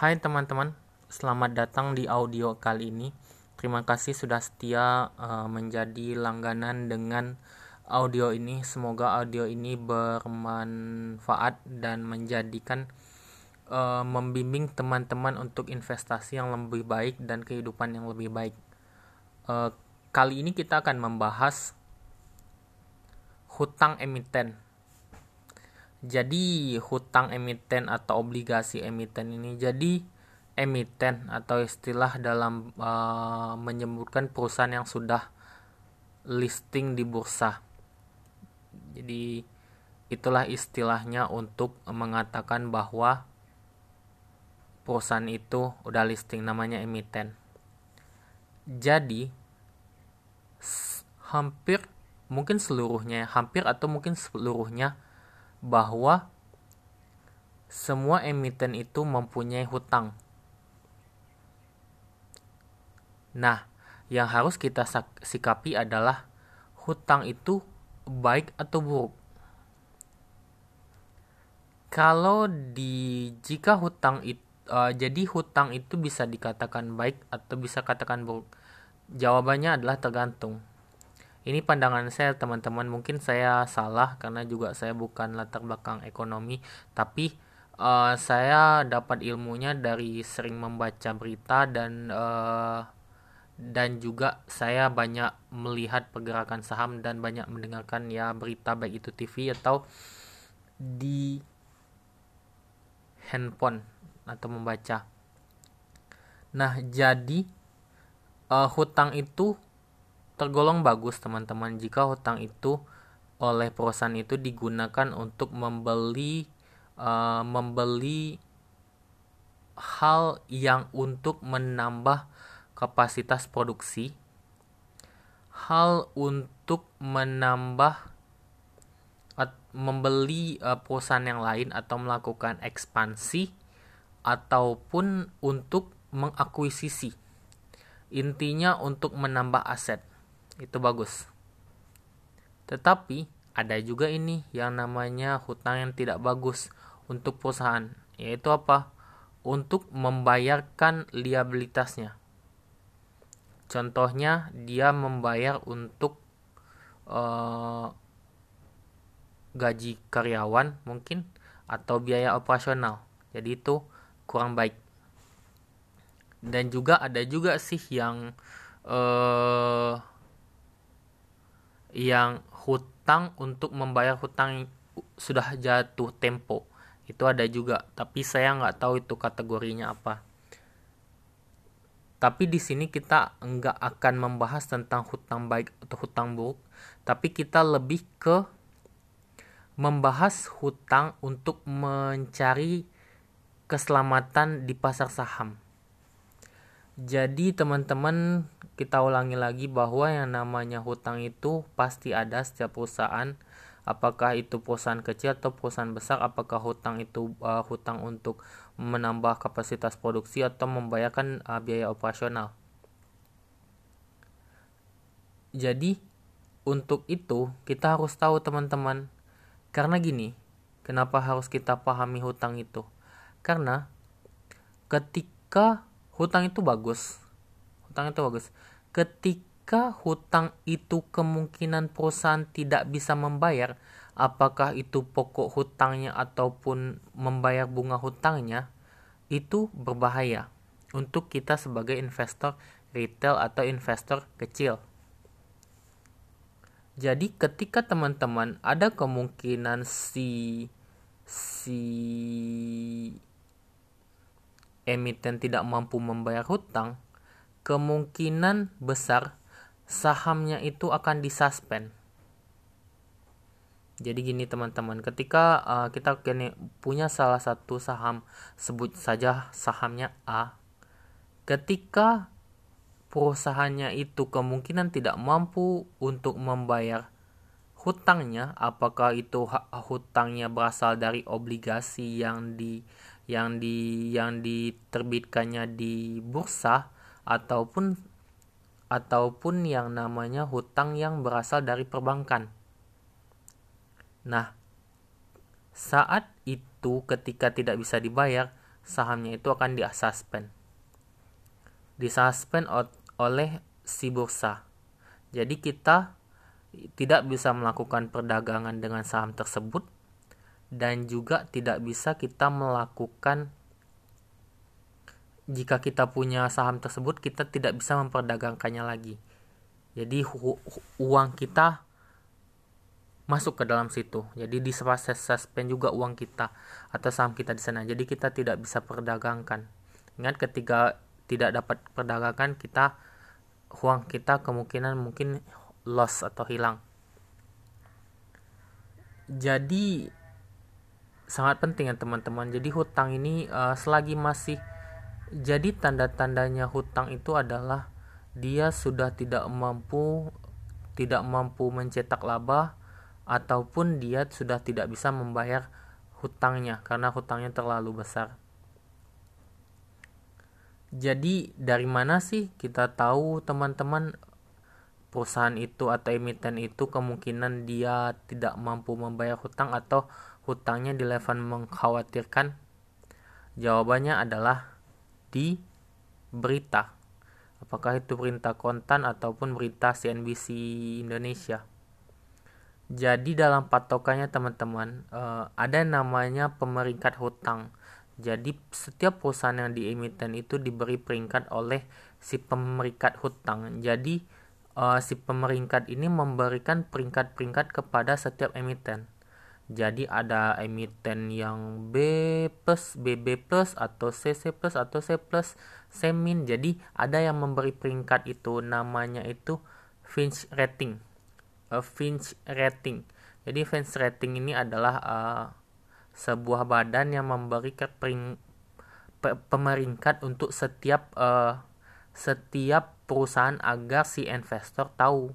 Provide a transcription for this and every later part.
Hai teman-teman, selamat datang di audio kali ini. Terima kasih sudah setia uh, menjadi langganan dengan audio ini. Semoga audio ini bermanfaat dan menjadikan uh, membimbing teman-teman untuk investasi yang lebih baik dan kehidupan yang lebih baik. Uh, kali ini kita akan membahas hutang emiten jadi hutang emiten atau obligasi emiten ini jadi emiten atau istilah dalam uh, menyebutkan perusahaan yang sudah listing di bursa. Jadi itulah istilahnya untuk mengatakan bahwa perusahaan itu udah listing namanya emiten. Jadi hampir mungkin seluruhnya, hampir atau mungkin seluruhnya bahwa semua emiten itu mempunyai hutang. Nah, yang harus kita sikapi adalah hutang itu baik atau buruk. Kalau di jika hutang itu uh, jadi hutang itu bisa dikatakan baik atau bisa katakan buruk. Jawabannya adalah tergantung ini pandangan saya teman-teman mungkin saya salah karena juga saya bukan latar belakang ekonomi tapi uh, saya dapat ilmunya dari sering membaca berita dan uh, dan juga saya banyak melihat pergerakan saham dan banyak mendengarkan ya berita baik itu TV atau di handphone atau membaca. Nah, jadi uh, hutang itu tergolong bagus teman-teman. Jika hutang itu oleh perusahaan itu digunakan untuk membeli uh, membeli hal yang untuk menambah kapasitas produksi hal untuk menambah membeli uh, perusahaan yang lain atau melakukan ekspansi ataupun untuk mengakuisisi. Intinya untuk menambah aset itu bagus. Tetapi ada juga ini yang namanya hutang yang tidak bagus untuk perusahaan, yaitu apa? Untuk membayarkan liabilitasnya. Contohnya dia membayar untuk uh, gaji karyawan mungkin atau biaya operasional. Jadi itu kurang baik. Dan juga ada juga sih yang uh, yang hutang untuk membayar hutang sudah jatuh tempo. Itu ada juga tapi saya nggak tahu itu kategorinya apa. Tapi di sini kita nggak akan membahas tentang hutang baik atau hutang buruk tapi kita lebih ke membahas hutang untuk mencari keselamatan di pasar saham jadi teman-teman kita ulangi lagi bahwa yang namanya hutang itu pasti ada setiap perusahaan. Apakah itu perusahaan kecil atau perusahaan besar apakah hutang itu uh, hutang untuk menambah kapasitas produksi atau membayarkan uh, biaya operasional. Jadi untuk itu kita harus tahu teman-teman karena gini kenapa harus kita pahami hutang itu? Karena ketika hutang itu bagus hutang itu bagus ketika hutang itu kemungkinan perusahaan tidak bisa membayar, apakah itu pokok hutangnya ataupun membayar bunga hutangnya, itu berbahaya untuk kita sebagai investor retail atau investor kecil. Jadi ketika teman-teman ada kemungkinan si si emiten tidak mampu membayar hutang, kemungkinan besar sahamnya itu akan disuspend. Jadi gini teman-teman, ketika uh, kita kini punya salah satu saham, sebut saja sahamnya A, ketika perusahaannya itu kemungkinan tidak mampu untuk membayar hutangnya, apakah itu hutangnya berasal dari obligasi yang di yang di yang diterbitkannya di bursa ataupun ataupun yang namanya hutang yang berasal dari perbankan. Nah, saat itu ketika tidak bisa dibayar, sahamnya itu akan disuspend. Disuspend oleh si bursa. Jadi kita tidak bisa melakukan perdagangan dengan saham tersebut dan juga tidak bisa kita melakukan jika kita punya saham tersebut kita tidak bisa memperdagangkannya lagi. Jadi uang kita masuk ke dalam situ. Jadi di suspend juga uang kita atau saham kita di sana. Jadi kita tidak bisa perdagangkan. Ingat ketika tidak dapat perdagangkan kita uang kita kemungkinan mungkin loss atau hilang. Jadi sangat penting ya teman-teman. Jadi hutang ini uh, selagi masih jadi tanda-tandanya hutang itu adalah dia sudah tidak mampu tidak mampu mencetak laba ataupun dia sudah tidak bisa membayar hutangnya karena hutangnya terlalu besar. Jadi dari mana sih kita tahu teman-teman perusahaan itu atau emiten itu kemungkinan dia tidak mampu membayar hutang atau hutangnya di level mengkhawatirkan? Jawabannya adalah di berita. Apakah itu berita kontan ataupun berita CNBC Indonesia? Jadi dalam patokannya teman-teman uh, ada namanya pemeringkat hutang. Jadi setiap perusahaan yang diemiten itu diberi peringkat oleh si pemeringkat hutang. Jadi uh, si pemeringkat ini memberikan peringkat-peringkat kepada setiap emiten. Jadi ada emiten yang B plus, BB plus atau CC plus atau C plus, C min. Jadi ada yang memberi peringkat itu namanya itu Finch rating uh, Finch rating. Jadi Finch rating ini adalah uh, sebuah badan yang memberi pemeringkat untuk setiap uh, setiap perusahaan agar si investor tahu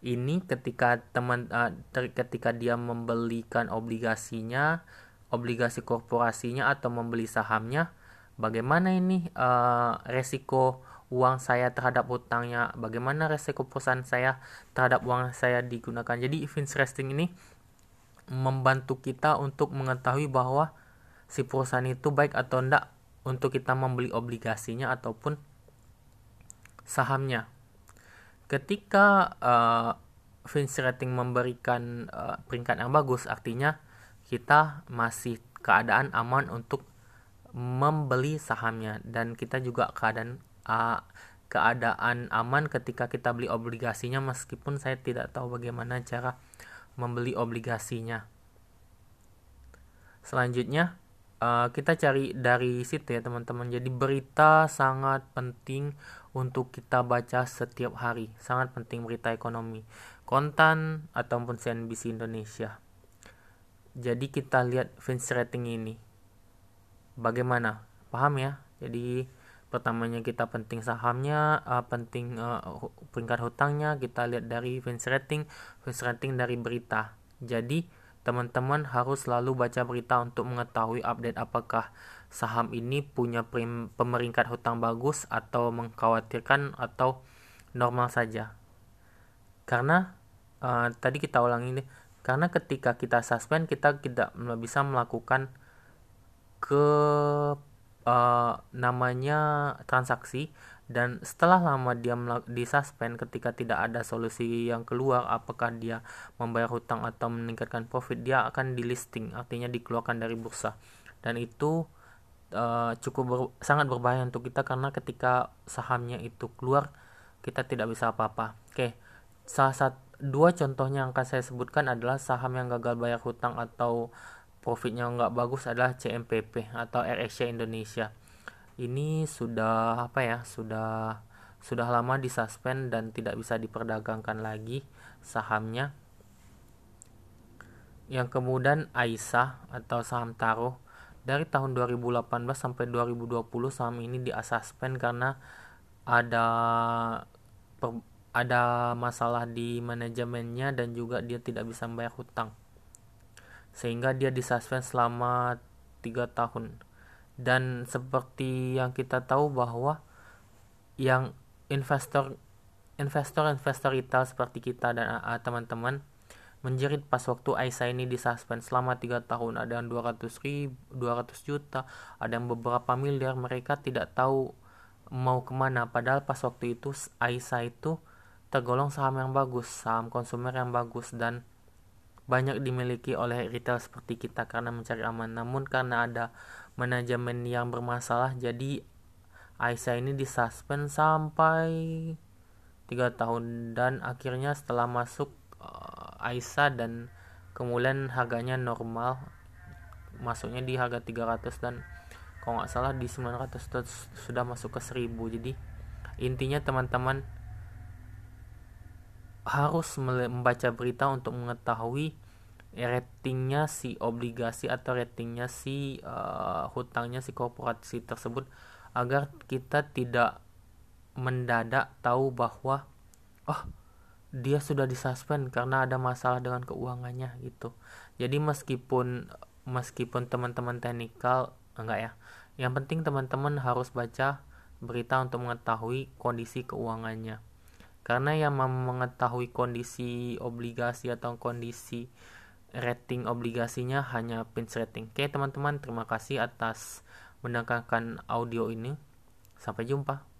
ini ketika teman uh, ketika dia membelikan obligasinya obligasi korporasinya atau membeli sahamnya bagaimana ini uh, resiko uang saya terhadap hutangnya, bagaimana resiko perusahaan saya terhadap uang saya digunakan. Jadi event resting ini membantu kita untuk mengetahui bahwa si perusahaan itu baik atau tidak untuk kita membeli obligasinya ataupun sahamnya. Ketika uh, Finch rating memberikan uh, peringkat yang bagus, artinya kita masih keadaan aman untuk membeli sahamnya dan kita juga keadaan uh, keadaan aman ketika kita beli obligasinya meskipun saya tidak tahu bagaimana cara membeli obligasinya. Selanjutnya uh, kita cari dari situ ya teman-teman. Jadi berita sangat penting untuk kita baca setiap hari. Sangat penting berita ekonomi, kontan ataupun CNBC Indonesia. Jadi kita lihat Finch rating ini. Bagaimana? Paham ya? Jadi pertamanya kita penting sahamnya uh, penting uh, peringkat hutangnya kita lihat dari fans rating fans rating dari berita jadi teman-teman harus selalu baca berita untuk mengetahui update apakah saham ini punya pemeringkat hutang bagus atau mengkhawatirkan atau normal saja. Karena uh, tadi kita ulangi deh karena ketika kita suspend kita tidak bisa melakukan ke uh, namanya transaksi dan setelah lama dia disuspend ketika tidak ada solusi yang keluar apakah dia membayar hutang atau meningkatkan profit dia akan di listing artinya dikeluarkan dari bursa. Dan itu uh, cukup ber, sangat berbahaya untuk kita karena ketika sahamnya itu keluar kita tidak bisa apa-apa. Oke salah satu dua contohnya yang akan saya sebutkan adalah saham yang gagal bayar hutang atau profitnya nggak bagus adalah CMPP atau AirAsia Indonesia ini sudah apa ya sudah sudah lama disuspend dan tidak bisa diperdagangkan lagi sahamnya. Yang kemudian Aisyah atau saham taruh dari tahun 2018 sampai 2020 saham ini disuspend karena ada per, ada masalah di manajemennya dan juga dia tidak bisa membayar hutang. Sehingga dia disuspend selama tiga tahun dan seperti yang kita tahu bahwa yang investor investor investor retail seperti kita dan teman-teman menjerit pas waktu Aisyah ini disuspend selama tiga tahun. Ada yang 200 ribu 200 juta ada yang beberapa miliar. Mereka tidak tahu mau ke mana. Padahal pas waktu itu Aisyah itu tergolong saham yang bagus saham konsumer yang bagus dan banyak dimiliki oleh retail seperti kita karena mencari aman. Namun karena ada manajemen yang bermasalah jadi Aisyah ini disuspend sampai tiga tahun. Dan akhirnya setelah masuk uh, Aisyah dan kemudian harganya normal masuknya di harga 300 dan kalau nggak salah di 900 sudah masuk ke 1000 jadi intinya teman-teman harus membaca berita untuk mengetahui ratingnya si obligasi atau ratingnya si uh, hutangnya si korporasi tersebut agar kita tidak mendadak tahu bahwa oh dia sudah disuspend karena ada masalah dengan keuangannya gitu. Jadi meskipun meskipun teman-teman teknikal enggak ya. Yang penting teman-teman harus baca berita untuk mengetahui kondisi keuangannya. Karena yang mengetahui kondisi obligasi atau kondisi rating obligasinya hanya pinch rating. Oke teman-teman, terima kasih atas mendengarkan audio ini. Sampai jumpa.